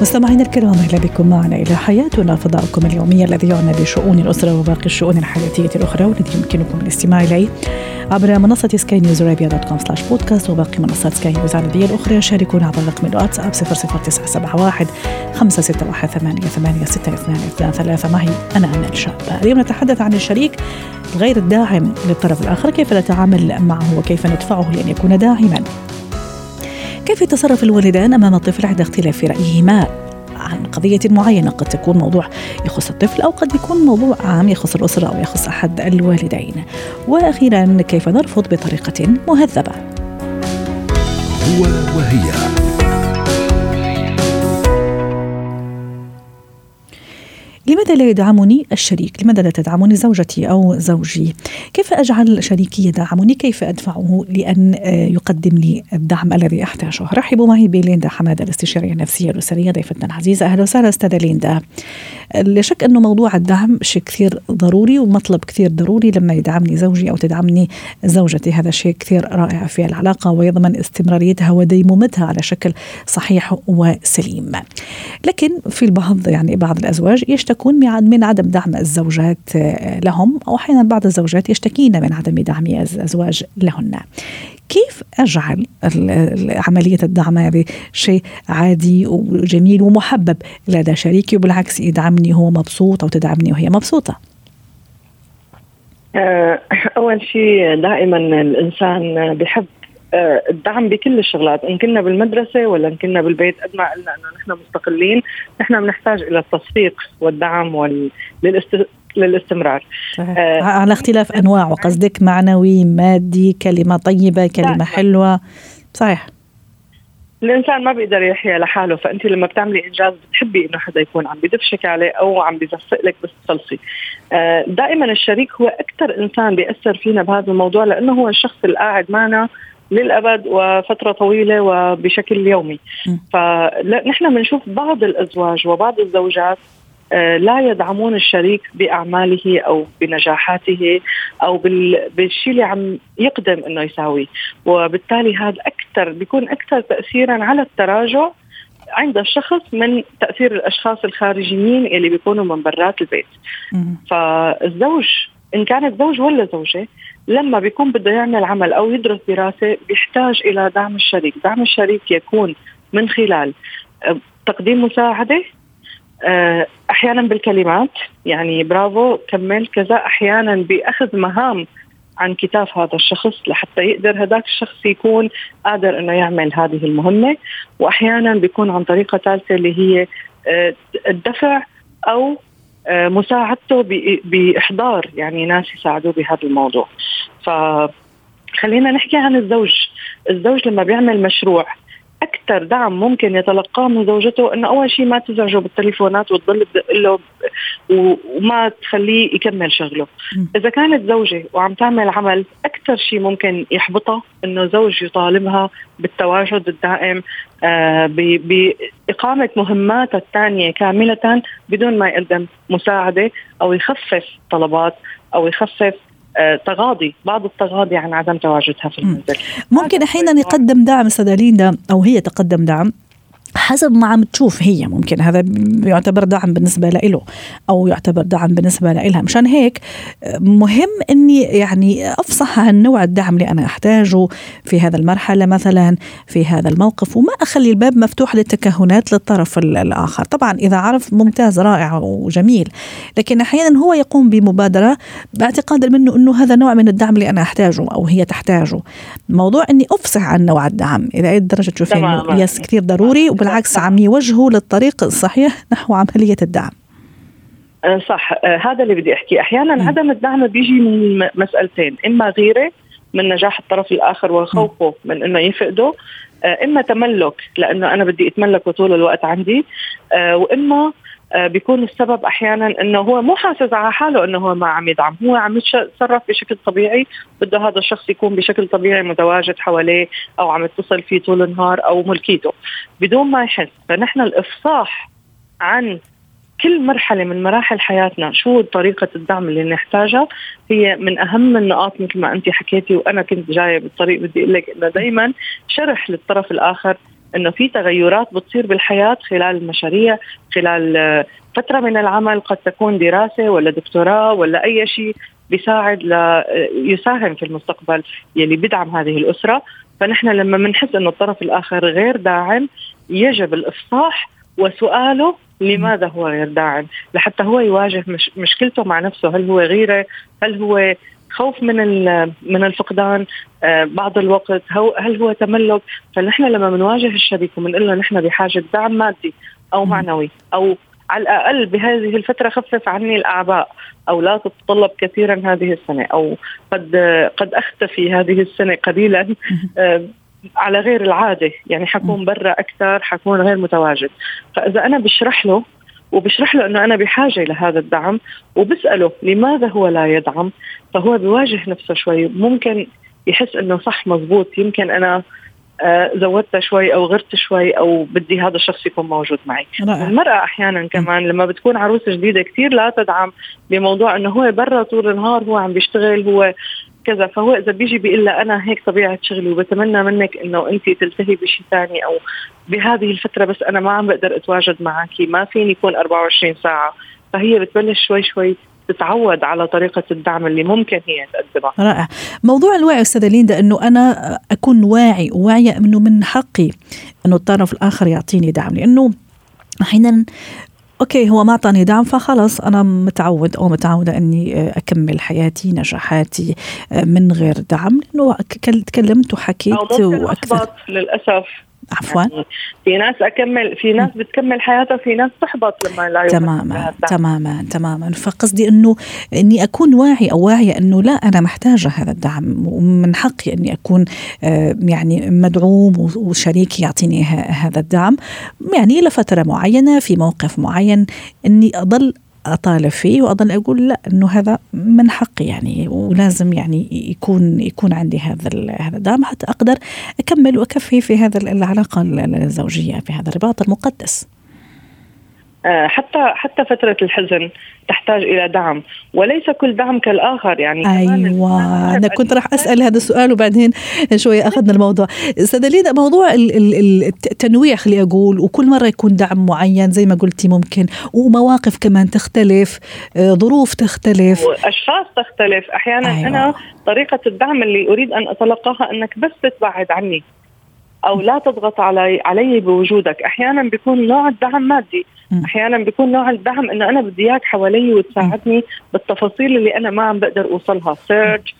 مستمعينا الكرام أهلا بكم معنا إلى حياتنا فضاؤكم اليومي الذي يعنى بشؤون الأسرة وباقي الشؤون الحياتية الأخرى والذي يمكنكم الاستماع إليه عبر منصة Sky News Arabia dot com slash podcast وباقي منصات سكاي نيوز العربية الأخرى. شاركونا عبر رقم الواتساب 00971 561 ثمانية ثمانية ستة اثنان اثنان ثلاثة. معي أنا أمل شاب. اليوم نتحدث عن الشريك غير الداعم للطرف الآخر. كيف نتعامل معه؟ وكيف ندفعه لأن يكون داعما؟ كيف يتصرف الوالدان أمام الطفل عند اختلاف رأيهما؟ عن قضية معينة قد تكون موضوع يخص الطفل أو قد يكون موضوع عام يخص الأسرة أو يخص أحد الوالدين. وأخيرا كيف نرفض بطريقة مهذبة؟ هو وهي. لماذا لا يدعمني الشريك؟ لماذا لا تدعمني زوجتي أو زوجي؟ كيف أجعل شريكي يدعمني؟ كيف أدفعه لأن يقدم لي الدعم الذي أحتاجه؟ رحبوا معي بليندا حمادة الاستشارية النفسية الأسرية ضيفتنا العزيزة أهلا وسهلا أستاذة ليندا لا شك أنه موضوع الدعم شيء كثير ضروري ومطلب كثير ضروري لما يدعمني زوجي أو تدعمني زوجتي هذا شيء كثير رائع في العلاقة ويضمن استمراريتها وديمومتها على شكل صحيح وسليم لكن في البعض يعني بعض الأزواج يشتكون من عدم دعم الزوجات لهم أو أحيانا بعض الزوجات يشتكين من عدم دعم الأزواج لهن. كيف أجعل عملية الدعم هذه شيء عادي وجميل ومحبب؟ لدى شريكي وبالعكس يدعمني هو مبسوط أو تدعمني وهي مبسوطة. أول شيء دائما الإنسان بحب الدعم بكل الشغلات إن كنا بالمدرسة ولا إن كنا بالبيت قد ما قلنا إنه نحن مستقلين نحن بنحتاج إلى التصفيق والدعم وال... للاست... للاستمرار. آه على اختلاف أنواع وقصدك معنوي مادي كلمة طيبة كلمة لا. حلوة. صحيح. الإنسان ما بيقدر يحيا لحاله فأنت لما بتعملي إنجاز بتحبي إنه حدا يكون عم بدفشك عليه أو عم بيزفق لك بس تخلصي آه دائما الشريك هو أكثر إنسان بيأثر فينا بهذا الموضوع لأنه هو الشخص اللي قاعد معنا للأبد وفترة طويلة وبشكل يومي. فنحن بنشوف بعض الأزواج وبعض الزوجات لا يدعمون الشريك بأعماله أو بنجاحاته أو بالشيء اللي عم يقدم إنه يساويه. وبالتالي هذا أكثر بيكون أكثر تاثيرا على التراجع عند الشخص من تأثير الأشخاص الخارجيين اللي بيكونوا من برات البيت. فالزوج إن كانت زوج ولا زوجة لما بيكون بده يعمل عمل أو يدرس دراسة بيحتاج إلى دعم الشريك، دعم الشريك يكون من خلال تقديم مساعدة أحيانا بالكلمات. يعني برافو كمل كذا. أحيانا باخذ مهام عن كتاف هذا الشخص لحتى يقدر هذاك الشخص يكون قادر إنه يعمل هذه المهمة. واحيانا بيكون عن طريقة ثالثة اللي هي الدفع أو مساعدته بإحضار يعني ناس يساعدوه بهذا الموضوع. فخلينا نحكي عن الزوج. الزوج لما بيعمل مشروع أكثر دعم ممكن يتلقاه من زوجته إنه أول شيء ما تزعجه بالتليفونات وتضل تدق له وما تخليه يكمل شغله. إذا كانت زوجة وعم تعمل عمل أكثر شيء ممكن يحبطها إنه زوج يطالبها بالتواجد الدائم آه بإقامة مهماتها الثانية كاملة بدون ما يقدم مساعدة أو يخفف طلبات أو يخفف تغاضي بعض التغاضي عن عدم تواجدها في المنزل. ممكن أحيانا يقدم دعم استاذه ليندا أو هي تقدم دعم؟ حسب ما عم تشوف هي. ممكن هذا يعتبر دعم بالنسبة له أو يعتبر دعم بالنسبة لها مشان هيك مهم إني يعني أفصح عن نوع الدعم اللي أنا أحتاجه في هذا المرحلة مثلا في هذا الموقف وما أخلي الباب مفتوح للتكهنات للطرف الآخر. طبعا إذا عرف ممتاز رائع وجميل لكن أحيانا هو يقوم بمبادرة باعتقاد منه إنه هذا نوع من الدعم اللي أنا أحتاجه أو هي تحتاجه. موضوع إني أفصح عن نوع الدعم. إلى أي درجة تشوفين يس كثير ضروري وبالعكس عم يوجهه للطريق الصحيح نحو عملية الدعم. صح. هذا اللي بدي أحكي. أحيانا م. عدم الدعم بيجي من مسألتين. إما غيرة من نجاح الطرف الآخر وخوفه من إنه يفقده إما تملك لأنه أنا بدي اتملكه طول الوقت عندي وإما آه، بيكون السبب أحيانا إنه هو مو حاسس على حاله إنه هو ما عم يدعم. هو عم يتصرف بشكل طبيعي. بده هذا الشخص يكون بشكل طبيعي متواجد حواليه أو عم يتصل فيه طول النهار أو ملكيته. بدون ما يحس فنحن الإفصاح عن كل مرحلة من مراحل حياتنا شو طريقة الدعم اللي نحتاجها هي من أهم النقاط مثل ما انت حكيتي وأنا كنت جاية بالطريق بدي أقول لك إنه دائما شرح للطرف الآخر إنه في تغيرات بتصير بالحياة خلال المشاريع خلال آه، فترة من العمل قد تكون دراسة ولا دكتوراه ولا أي شيء بيساعد ليساهم آه، في المستقبل يلي بدعم هذه الأسرة. فنحن لما بنحس إنه الطرف الآخر غير داعم يجب الإفصاح وسؤاله لماذا هو غير داعم؟ لحتى هو يواجه مش مشكلته مع نفسه هل هو غيرة؟ هل هو خوف من من الفقدان آه، بعض الوقت هل هو تملك؟ فنحن لما بنواجه الشريك وبنقول له نحن بحاجة دعم مادي أو معنوي أو على الأقل بهذه الفترة خفف عني الأعباء أو لا تتطلب كثيرا هذه السنة أو قد قد اختفي هذه السنة قليلا آه، على غير العادة. يعني حكون برا أكثر حكون غير متواجد. فإذا أنا بشرح له وبشرح له إنه أنا بحاجة لهذا الدعم وبسأله لماذا هو لا يدعم فهو بيواجه نفسه شوي. ممكن يحس إنه صح مزبوط يمكن أنا آه، زودتها شوي أو غرت شوي أو بدي هذا الشخص يكون موجود معي. رائع. المرأة أحيانا كمان لما بتكون عروسة جديدة كثير لا تدعم بموضوع إنه هو برا طول النهار هو عم بيشتغل هو كذا. فهو إذا بيجي بيقول لها أنا هيك طبيعة شغلي وبتمنى منك إنه أنت تلتهي بشيء ثاني أو بهذه الفترة بس أنا ما عم بقدر أتواجد معك ما فيني يكون 24 ساعة. فهي بتبلش شوي شوي تتعود على طريقة الدعم اللي ممكن هي تقدمها رائع. موضوع الوعي أستاذة ليندا أنه أنا أكون واعي وواعية أنه من حقي أنه الطرف الآخر يعطيني دعم لأنه أحيانا أوكي هو ما أعطاني دعم فخلص أنا متعود أو متعودة إني أكمل حياتي نجاحاتي من غير دعم لأنه تكلمت وحكيت وأكثر. للأسف. عفوا. يعني في ناس أكمل في ناس بتكمل حياتها في ناس تحبط لما لا تماما تماما تماما. فقصدي إنه إني أكون واعي أو واعية إنه لا أنا محتاجة هذا الدعم. ومن حقي إني أكون آه، يعني مدعوم وشريكي يعطيني هذا الدعم. يعني لفتره معينة في موقف معين إني أضل اطالب فيه وأضل أقول لا إنه هذا من حقي يعني ولازم يعني يكون يكون عندي هذا هذا الدعم حتى أقدر أكمل وأكفي في هذا العلاقة الزوجية في هذا الرباط المقدس. آه، حتى حتى فترة الحزن تحتاج إلى دعم وليس كل دعم كالآخر يعني أيوة أنا كنت راح أسأل هذا السؤال وبعدين شوية أخذنا الموضوع. سدلينا موضوع التنويع خلي أقول وكل مرة يكون دعم معين زي ما قلتي ممكن ومواقف كمان تختلف آه، ظروف تختلف. وأشخاص تختلف. أحيانا أيوة. أنا طريقة الدعم اللي أريد أن أتلقاها أنك بس تتبعد عني. أو لا تضغط علي علي بوجودك. أحيانا بيكون نوع الدعم مادي. أحيانا بيكون نوع الدعم إنه أنا بدي إياك حوالي وتساعدني بالتفاصيل اللي أنا ما عم بقدر أوصلها. سيرش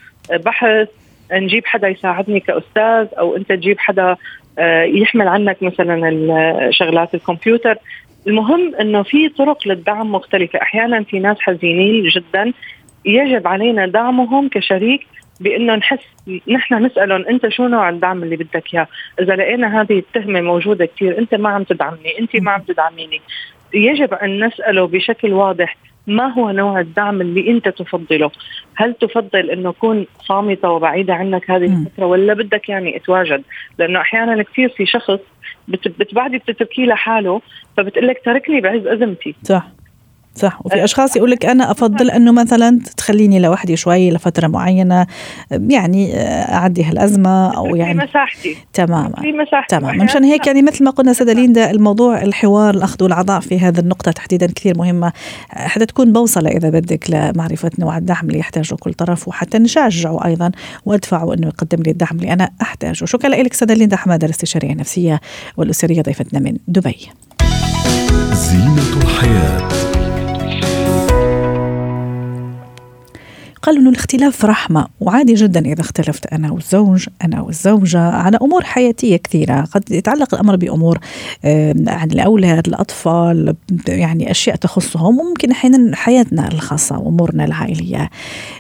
بحث نجيب حدا يساعدني كأستاذ أو أنت تجيب حدا آه، يحمل عنك مثلا شغلات الكمبيوتر. المهم إنه في طرق للدعم مختلفة. أحيانا في ناس حزينين جدا يجب علينا دعمهم كشريك بأنه نحس نحن نسألهم أنت شو نوع الدعم اللي بدك إياه، إذا لقينا هذه التهمة موجودة كثير أنت ما عم تدعمني، أنت ما عم تدعميني، يجب أن نسأله بشكل واضح ما هو نوع الدعم اللي أنت تفضله؟ هل تفضل إنه اكون صامتة وبعيدة عنك هذه الفترة ولا بدك يعني أتواجد؟ لأنه أحيانا كثير في شخص بتبعدي بتتركيه لحاله فبتقول لك تركني بعز أزمتي. صح. صح. وفي أشخاص يقول لك أنا أفضل إنه مثلا تخليني لوحدي شوي لفترة معينة يعني أعدي هالأزمة أو يعني مساحتي. تماما. تماما. مشان هيك يعني مثل ما قلنا سيده ليندا الموضوع الحوار الأخذ والعطاء في هذه النقطة تحديدا كثير مهمة. حتى تكون بوصلة إذا بدك لمعرفه نوع الدعم اللي يحتاجه كل طرف وحتى نشجعه أيضا وأدفعه إنه يقدم لي الدعم اللي أنا أحتاجه. شكرا لك سيده ليندا حمادة الاستشارية النفسية والأسرية ضيفتنا من دبي. زينة الحياة. قالوا إنه الاختلاف رحمة وعادي جدا إذا اختلفت أنا والزوج أنا والزوجة على أمور حياتية كثيرة. قد يتعلق الأمر بأمور عن الأولاد الأطفال يعني أشياء تخصهم وممكن أحيانا حياتنا الخاصة وأمورنا العائلية.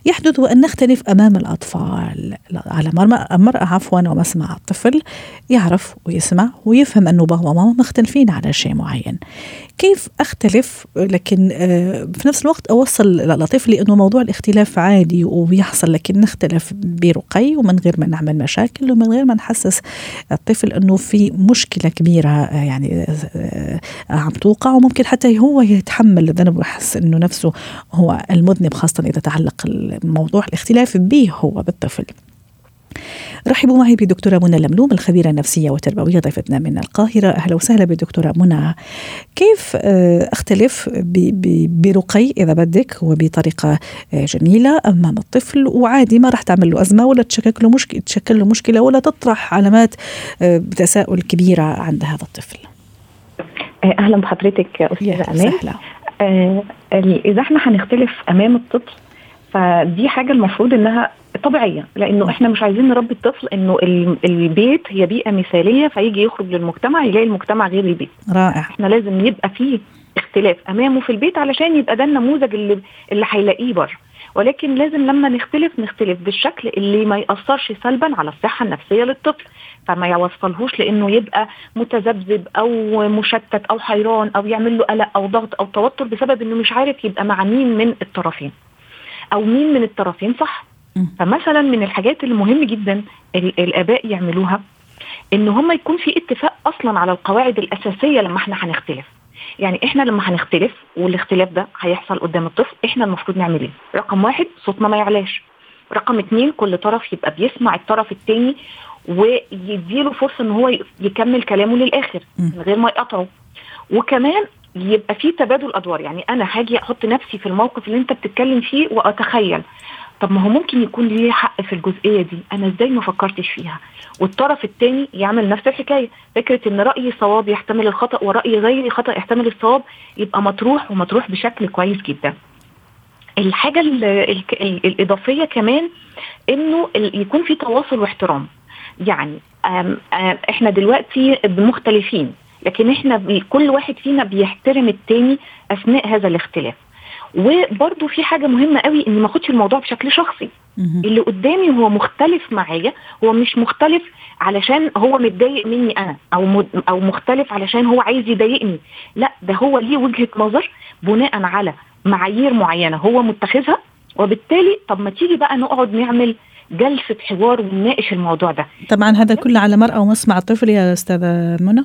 يحدث أن نختلف أمام الأطفال على المراه عفوا ومسمع الطفل يعرف ويسمع ويفهم أنه بابا وماما مختلفين على شيء معين. كيف أختلف لكن آه، في نفس الوقت أوصل لطفلي انه موضوع الاختلاف عادي وبيحصل لكن نختلف برقي ومن غير ما نعمل مشاكل ومن غير ما نحسس الطفل انه في مشكلة كبيرة آه، يعني آه، عم توقع وممكن حتى هو يتحمل الذنب ويحس إنه نفسه هو المذنب خاصة إذا تعلق الموضوع الاختلاف به هو بالطفل. رحبوا معي بدكتورة منى لملوم الخبيرة النفسية والتربوية ضيفتنا من القاهرة. أهلا وسهلا بدكتورة منى. كيف آه، أختلف برقي إذا بدك وبطريقة آه، جميلة أمام الطفل وعادي ما راح تعمل له أزمة ولا تشكل له مشكلة تشكل له مشكلة ولا تطرح علامات آه، تساؤل كبيرة عند هذا الطفل. أهلا بحضرتك أستاذة أمان آه إذا إحنا هنختلف أمام الطفل فدي حاجة المفروض إنها طبيعية لأنه إحنا مش عايزين نربي الطفل إنه البيت هي بيئة مثالية فيجي يخرج للمجتمع يلاقي المجتمع غير البيت. رائع. إحنا لازم يبقى فيه اختلاف أمامه في البيت علشان يبقى ده النموذج اللي اللي هيلاقيه بره. ولكن لازم لما نختلف نختلف بالشكل اللي ما يأثرش سلبا على الصحة النفسية للطفل فما يوصلهوش لإنه يبقى متذبذب أو مشتت أو حيران أو يعمل له قلق أو ضغط أو توتر بسبب إنه مش عارف يبقى مع مين من الطرفين. أو مين من الطرفين صح؟ فمثلا من الحاجات اللي مهم جدا الآباء يعملوها إن هم يكون في اتفاق أصلا على القواعد الأساسية لما إحنا هنختلف. يعني إحنا لما هنختلف والاختلاف ده هيحصل قدام الطفل إحنا المفروض نعمل إيه؟ رقم واحد صوتنا ما يعلاش. رقم اتنين كل طرف يبقى بيسمع الطرف التاني ويديله فرصة إن هو يكمل كلامه للآخر من غير ما يقطعه وكمان يبقى في تبادل أدوار. يعني أنا هاجي أحط نفسي في الموقف اللي أنت بتتكلم فيه وأتخيل. طب ما هو ممكن يكون ليه حق في الجزئية دي؟ أنا إزاي ما فكرتش فيها؟ والطرف الثاني يعمل نفس الحكاية. فكرة إن رايي صواب يحتمل الخطأ ورايي غيري خطأ يحتمل الصواب يبقى مطروح ومطروح بشكل كويس جدا. الحاجة ال ال ال الإضافية كمان إنه يكون في تواصل واحترام. يعني إحنا دلوقتي مختلفين. لكن إحنا كل واحد فينا بيحترم التاني أثناء هذا الاختلاف. وبرده في حاجة مهمة قوي إني ما أخدش الموضوع بشكل شخصي. اللي قدامي هو مختلف معايا هو مش مختلف علشان هو متضايق مني أنا أو أو مختلف علشان هو عايز يضايقني. لا ده هو ليه وجهة نظر بناء على معايير معينة هو متخذها. وبالتالي طب ما تيجي بقى نقعد نعمل جلسة حوار ونناقش الموضوع ده. طبعا هذا كله على مرأى ومسمع الطفل يا أستاذة منى.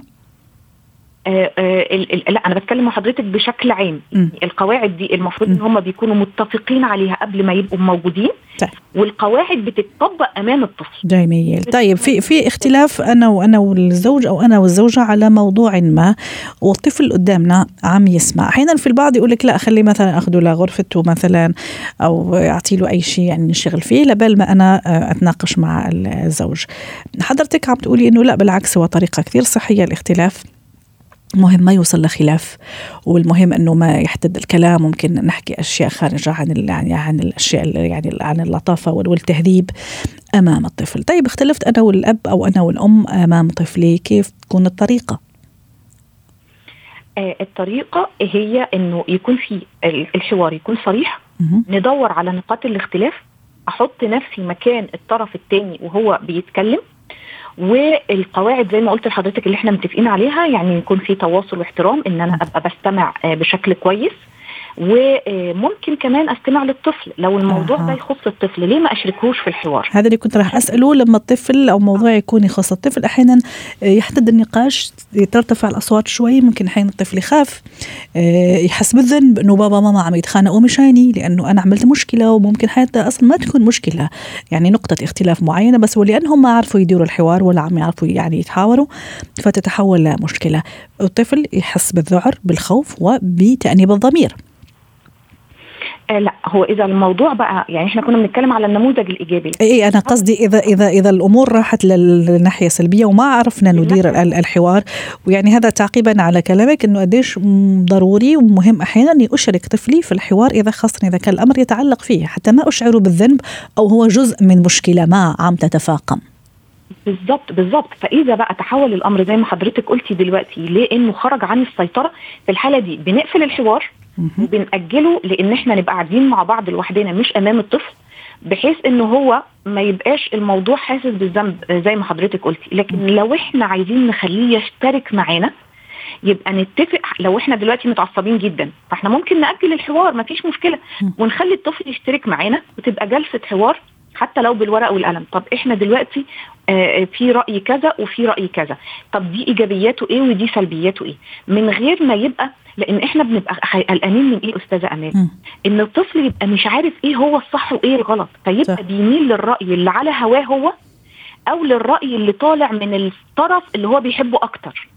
آه آه لا أنا بتكلم مع حضرتك بشكل عام. م. القواعد دي المفروض إن هم بيكونوا متفقين عليها قبل ما يبقوا موجودين. طيب. والقواعد بتطبق أمام الطفل. جميل. طيب في في اختلاف أنا وأنا والزوج أو أنا والزوجة على موضوع ما والطفل قدامنا عم يسمع. أحيانا في البعض يقول لك لا خلي مثلا اخذه لغرفته مثلا أو أعطي له أي شيء يعني نشتغل فيه لبال ما أنا آه، أتناقش مع الزوج. حضرتك عم تقولي إنه لا بالعكس هو طريقة كثير صحية الاختلاف. مهم ما يوصل لخلاف والمهم إنه ما يحتد الكلام ممكن نحكي أشياء خارجة عن يعني عن الأشياء يعني عن اللطافة والتهذيب أمام الطفل، طيب اختلفت أنا والأب أو أنا والأم أمام طفلي كيف تكون الطريقة؟ آه الطريقة هي إنه يكون في الحوار يكون صريح ندور على نقاط الاختلاف أحط نفسي مكان الطرف الثاني وهو بيتكلم والقواعد زي ما قلت لحضرتك اللي إحنا متفقين عليها يعني يكون في تواصل واحترام إن أنا أبقى بستمع آه، بشكل كويس. وممكن كمان استمع للطفل لو الموضوع آه. ده يخص الطفل. ليه ما أشركهوش في الحوار؟ هذا اللي كنت راح أسأله لما الطفل أو موضوع يكون يخص الطفل أحيانا يحدد النقاش ترتفع الأصوات شوي ممكن أحيانا الطفل يخاف آه، يحس بالذنب إنه بابا ماما عم يتخانقوا مشاني لأنه أنا عملت مشكلة وممكن حتى أصلا ما تكون مشكلة. يعني نقطة اختلاف معينة بس ولأنهم ما عرفوا يديروا الحوار ولا عم يعرفوا يعني يتحاوروا فتتحول لمشكلة. الطفل يحس بالذعر بالخوف وبتأنيب الضمير. آه لا هو إذا الموضوع بقى يعني إحنا كنا بنتكلم على النموذج الإيجابي. اي أنا قصدي إذا إذا إذا الأمور راحت للناحية السلبية وما عرفنا ندير الحوار ويعني هذا تعقيبا على كلامك إنه قديش ضروري ومهم أحيانا إني أشرك طفلي في الحوار إذا خاصة إذا كان الأمر يتعلق فيه حتى ما اشعره بالذنب أو هو جزء من مشكلة ما عم تتفاقم. بالظبط بالظبط فإذا بقى تحول الأمر زي ما حضرتك قلتي دلوقتي لإنه خرج عن السيطرة في الحالة دي بنقفل الحوار وبنأجله لأن إحنا نبقى قاعدين مع بعض لوحدنا مش أمام الطفل بحيث إن هو ما يبقاش الموضوع حاسس بالذنب زي ما حضرتك قلتي. لكن لو إحنا عايزين نخليه يشترك معانا يبقى نتفق لو إحنا دلوقتي متعصبين جدا فإحنا ممكن نأجل الحوار ما فيش مشكله ونخلي الطفل يشترك معانا وتبقى جلسة حوار حتى لو بالورقه والقلم. طب إحنا دلوقتي آه في رأي كذا وفي رأي كذا. طب دي إيجابياته إيه ودي سلبياته إيه؟ من غير ما يبقى لأن إحنا بنبقى قلقانين من إيه أستاذة أمان إن الطفل يبقى مش عارف إيه هو الصح وإيه الغلط. فيبقى. بيميل للرأي اللي على هواه هو أو للرأي اللي طالع من الطرف اللي هو بيحبه أكتر.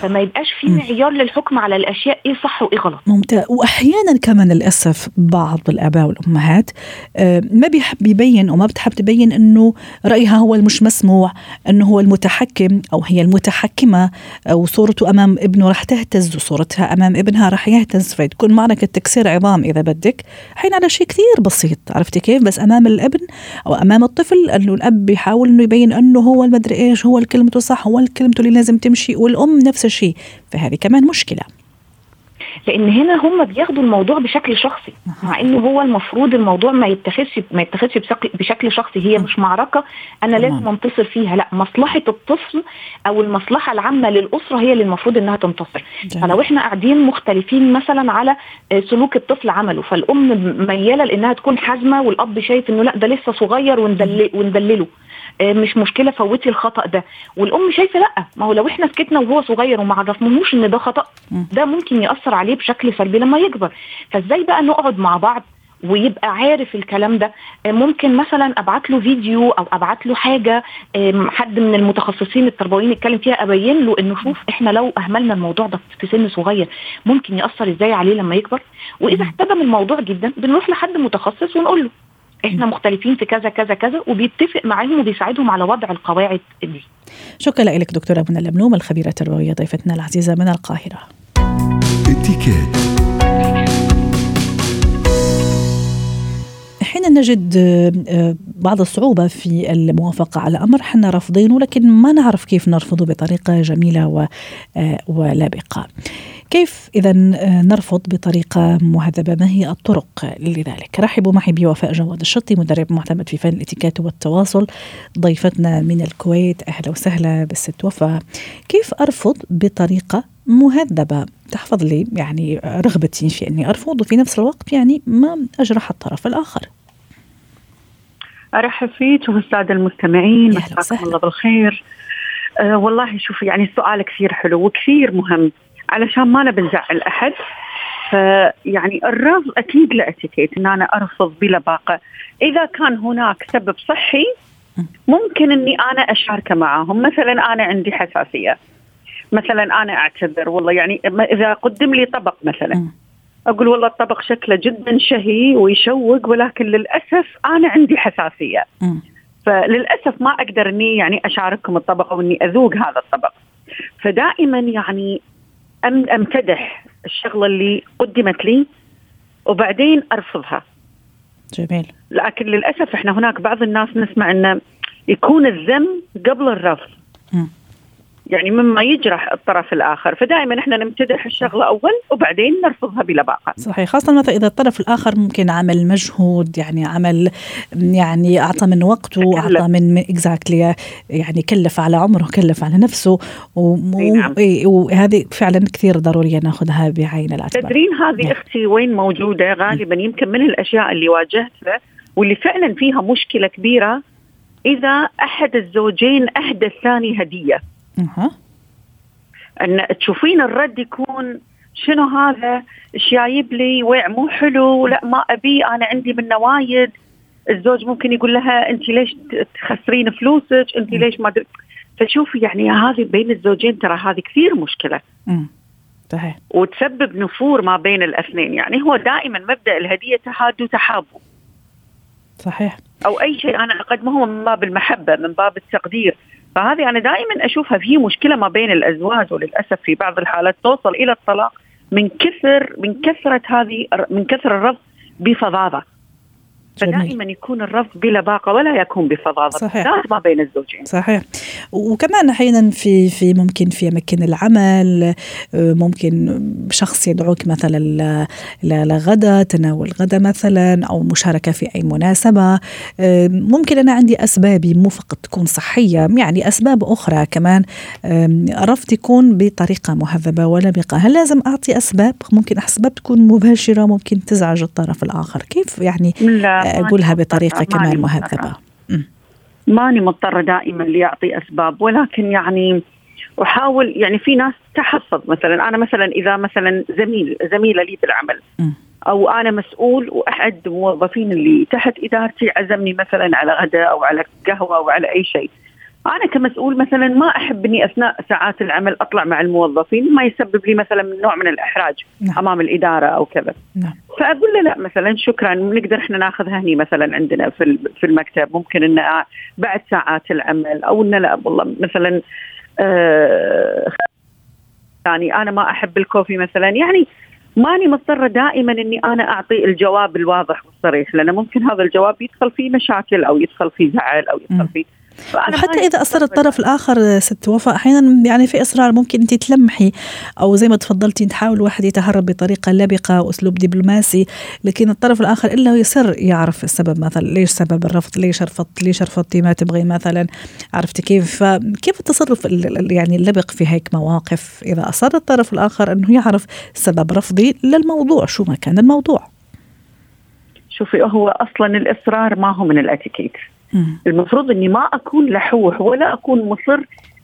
فما يبقاش في معيار للحكم على الأشياء إيه صح وإيه غلط. ممتاز. وأحيانا كمان للأسف بعض الآباء والأمهات آه، ما بيحب يبين وما بتحب تبين إنه رأيها هو المش مسموع إنه هو المتحكم أو هي المتحكمة أو صورته أمام ابنه رح تهتز وصورتها أمام ابنها رح يهتز فتكون معركه تكسير عظام إذا بدك. حين على شيء كثير بسيط عرفتي كيف؟ بس أمام الابن أو أمام الطفل إنه الأب بيحاول إنه يبين إنه هو المدري إيش هو كلمته صح هو كلمته اللي لازم تمشي والأم نفس الشيء فهذه كمان مشكلة. لأن هنا هم بياخدوا الموضوع بشكل شخصي مع إنه هو المفروض الموضوع ما يتخذش ما يتخذش بشكل شخصي هي مش معركة أنا لازم أنتصر فيها لأ مصلحة الطفل أو المصلحة العامة للأسرة هي اللي المفروض إنها تنتصر. فلو إحنا قاعدين مختلفين مثلا على سلوك الطفل عمله فالأم ميالة لإنها تكون حازمة والأب شايف إنه لأ ده لسه صغير وندلله. آه، مش مشكلة فوتي الخطأ ده. والأم شايفة لأ ما هو لو إحنا سكتنا وهو صغير وما عرفناهوش إن ده خطأ ده ممكن يأثر عليه بشكل سلبي لما يكبر. فإزاي بقى نقعد مع بعض ويبقى عارف الكلام ده؟ آه، ممكن مثلا أبعت له فيديو أو أبعت له حاجة حد من المتخصصين التربويين يتكلم فيها أبين له إنه شوف إحنا لو أهملنا الموضوع ده في سن صغير ممكن يأثر إزاي عليه لما يكبر؟ وإذا احتدم الموضوع جدا بنروح لحد متخصص ونقول له. إحنا مختلفين في كذا كذا كذا وبيتفق معاهم وبيساعدهم على وضع القواعد دي. شكرا لك دكتورة منى اللملوم الخبيرة التربوية ضيفتنا العزيزة من القاهرة. حين نجد آه، بعض الصعوبة في الموافقة على أمر حنا رافضينه لكن ما نعرف كيف نرفضه بطريقة جميلة آه، ولابقة. كيف إذا آه، نرفض بطريقة مهذبة؟ ما هي الطرق لذلك؟ رحبوا معي بوفاء جواد الشطي مدرب معتمد في فن الإتيكيت والتواصل. ضيفتنا من الكويت أهلا وسهلا بالست وفاء. كيف أرفض بطريقة مهذبة؟ تحفظ لي يعني رغبتي في أني أرفض وفي نفس الوقت يعني ما أجرح الطرف الآخر. أرحب فيك والساده المستمعين مساكم الله بالخير. أه والله شوفي يعني السؤال كثير حلو وكثير مهم علشان ما نبي نزعل أحد. فيعني الرفض أكيد له أتيكيت إن أنا أرفض بلباقه إذا كان هناك سبب صحي ممكن إني أنا اشاركه معاهم. مثلا أنا عندي حساسية. مثلا أنا أعتذر والله يعني إذا قدم لي طبق مثلا. أقول والله الطبق شكله جدا شهي ويشوق ولكن للأسف أنا عندي حساسية. فللأسف ما أقدر إني يعني أشارككم الطبق أو إني أذوق هذا الطبق فدائما يعني أمتدح الشغلة اللي قدمت لي وبعدين أرفضها. جميل. لكن للأسف إحنا هناك بعض الناس نسمع إنه يكون الذم قبل الرفض. م. يعني مما يجرح الطرف الآخر. فدائما إحنا نمتدح الشغله أول وبعدين نرفضها بلباقه صحيح خاصة مثلا إذا الطرف الآخر ممكن عمل مجهود يعني عمل يعني أعطى من وقته أعطى من اكزاكتلي يعني كلف على عمره كلف على نفسه نعم. وهذه فعلا كثير ضروريه نأخذها بعين الاعتبار. تدرين هذه نعم. أختي وين موجودة؟ غالبا يمكن من الأشياء اللي واجهتها واللي فعلا فيها مشكلة كبيرة إذا أحد الزوجين اهدى الثاني هدية. أه. أن تشوفين الرد يكون شنو هذا؟ إيش جايب لي؟ ويع مو حلو؟ لا ما أبي. أنا عندي من نوايد الزوج ممكن يقول لها انت ليش تخسرين فلوسك؟ انت ليش ما دل... فشوفي يعني هذه بين الزوجين ترى هذه كثير مشكلة. صحيح. وتسبب نفور ما بين الاثنين. يعني هو دائما مبدأ الهدية تحاد وتحابوا صحيح. أو أي شيء. أنا اقدمه من باب المحبة من باب التقدير. فهذه أنا دائما أشوفها في مشكلة ما بين الأزواج وللأسف في بعض الحالات توصل إلى الطلاق من كثر من كثرة هذه من كثر الرفض بفظاظة. فدائما يكون الرفض بلباقه ولا يكون بفظاظة. صحيح. ما بين الزوجين. صحيح. وكمان أحيانا في في ممكن في أماكن العمل ممكن شخص يدعوك مثلا لغدا تناول غدا مثلا أو مشاركة في أي مناسبة. ممكن أنا عندي أسبابي مو فقط تكون صحية يعني أسباب أخرى كمان. رفض يكون بطريقة مهذبة ولبقه هل لازم أعطي أسباب؟ ممكن أسباب تكون مباشرة ممكن تزعج الطرف الآخر. كيف يعني؟ لا. أقولها بطريقة كمان مهذبة. ماني مضطرة دائما ليعطي أسباب ولكن يعني أحاول يعني في ناس تحفظ مثلا أنا مثلا إذا مثلا زميل زميلة لي بالعمل. أو أنا مسؤول وأحد الموظفين اللي تحت إدارتي عزمني مثلا على غداء أو على قهوة أو على أي شيء. أنا كمسؤول مثلا ما أحب إني أثناء ساعات العمل أطلع مع الموظفين ما يسبب لي مثلا من نوع من الإحراج نعم. أمام الإدارة أو كذا نعم. فأقول له لا مثلا شكرا نقدر إحنا ناخذها هني مثلا عندنا في في المكتب ممكن إن بعد ساعات العمل أو إن لا والله مثلا آه يعني أنا ما أحب الكوفي مثلا يعني ماني مضطرة دائما إني أنا أعطي الجواب الواضح والصريح لأن ممكن هذا الجواب يدخل فيه مشاكل أو يدخل فيه زعل أو يدخل فيه وحتى إذا اثر الطرف الآخر ست وفاء أحيانا يعني في إصرار ممكن انت تلمحي أو زي ما تفضلتي تحاول الواحد يتهرب بطريقة لبقة وأسلوب دبلوماسي لكن الطرف الآخر إلا يصر يعرف السبب مثلا ليش سبب الرفض ليش رفضت ليش رفضتي ما تبغي مثلا عرفتي كيف؟ فكيف التصرف يعني اللبق في هيك مواقف؟ إذا أصر الطرف الآخر إنه يعرف سبب رفضي للموضوع شو ما كان الموضوع. شوفي هو أصلا الإصرار ما هو من الأتيكيت. المفروض إني ما أكون لحوح ولا أكون مصر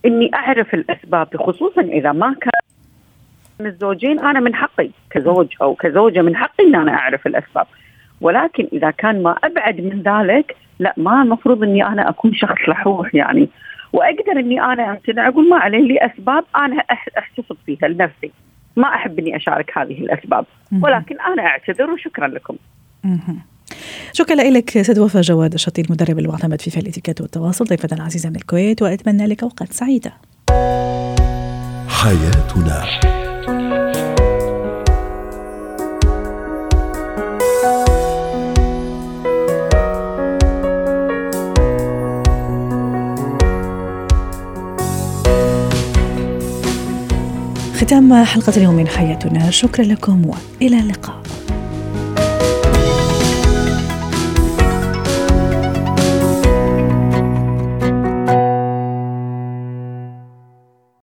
إني أعرف الأسباب خصوصا إذا ما كان من الزوجين أنا من حقي كزوج أو كزوجة من حقي إن أنا أعرف الأسباب. ولكن إذا كان ما أبعد من ذلك لا ما المفروض إني أنا أكون شخص لحوح يعني. وأقدر إني أنا أمتنع أقول ما علي لي أسباب أنا أحتفظ فيها لنفسي. ما أحب إني أشارك هذه الأسباب. ولكن أنا أعتذر وشكرا لكم. شكرا لك سيد وفاء جواد الشطي المدرب المعتمد في الاتيكيت والتواصل. ضيفة العزيزة من الكويت وأتمنى لك أوقات سعيدة. حياتنا. ختام حلقة اليوم من حياتنا. شكرا لكم وإلى اللقاء.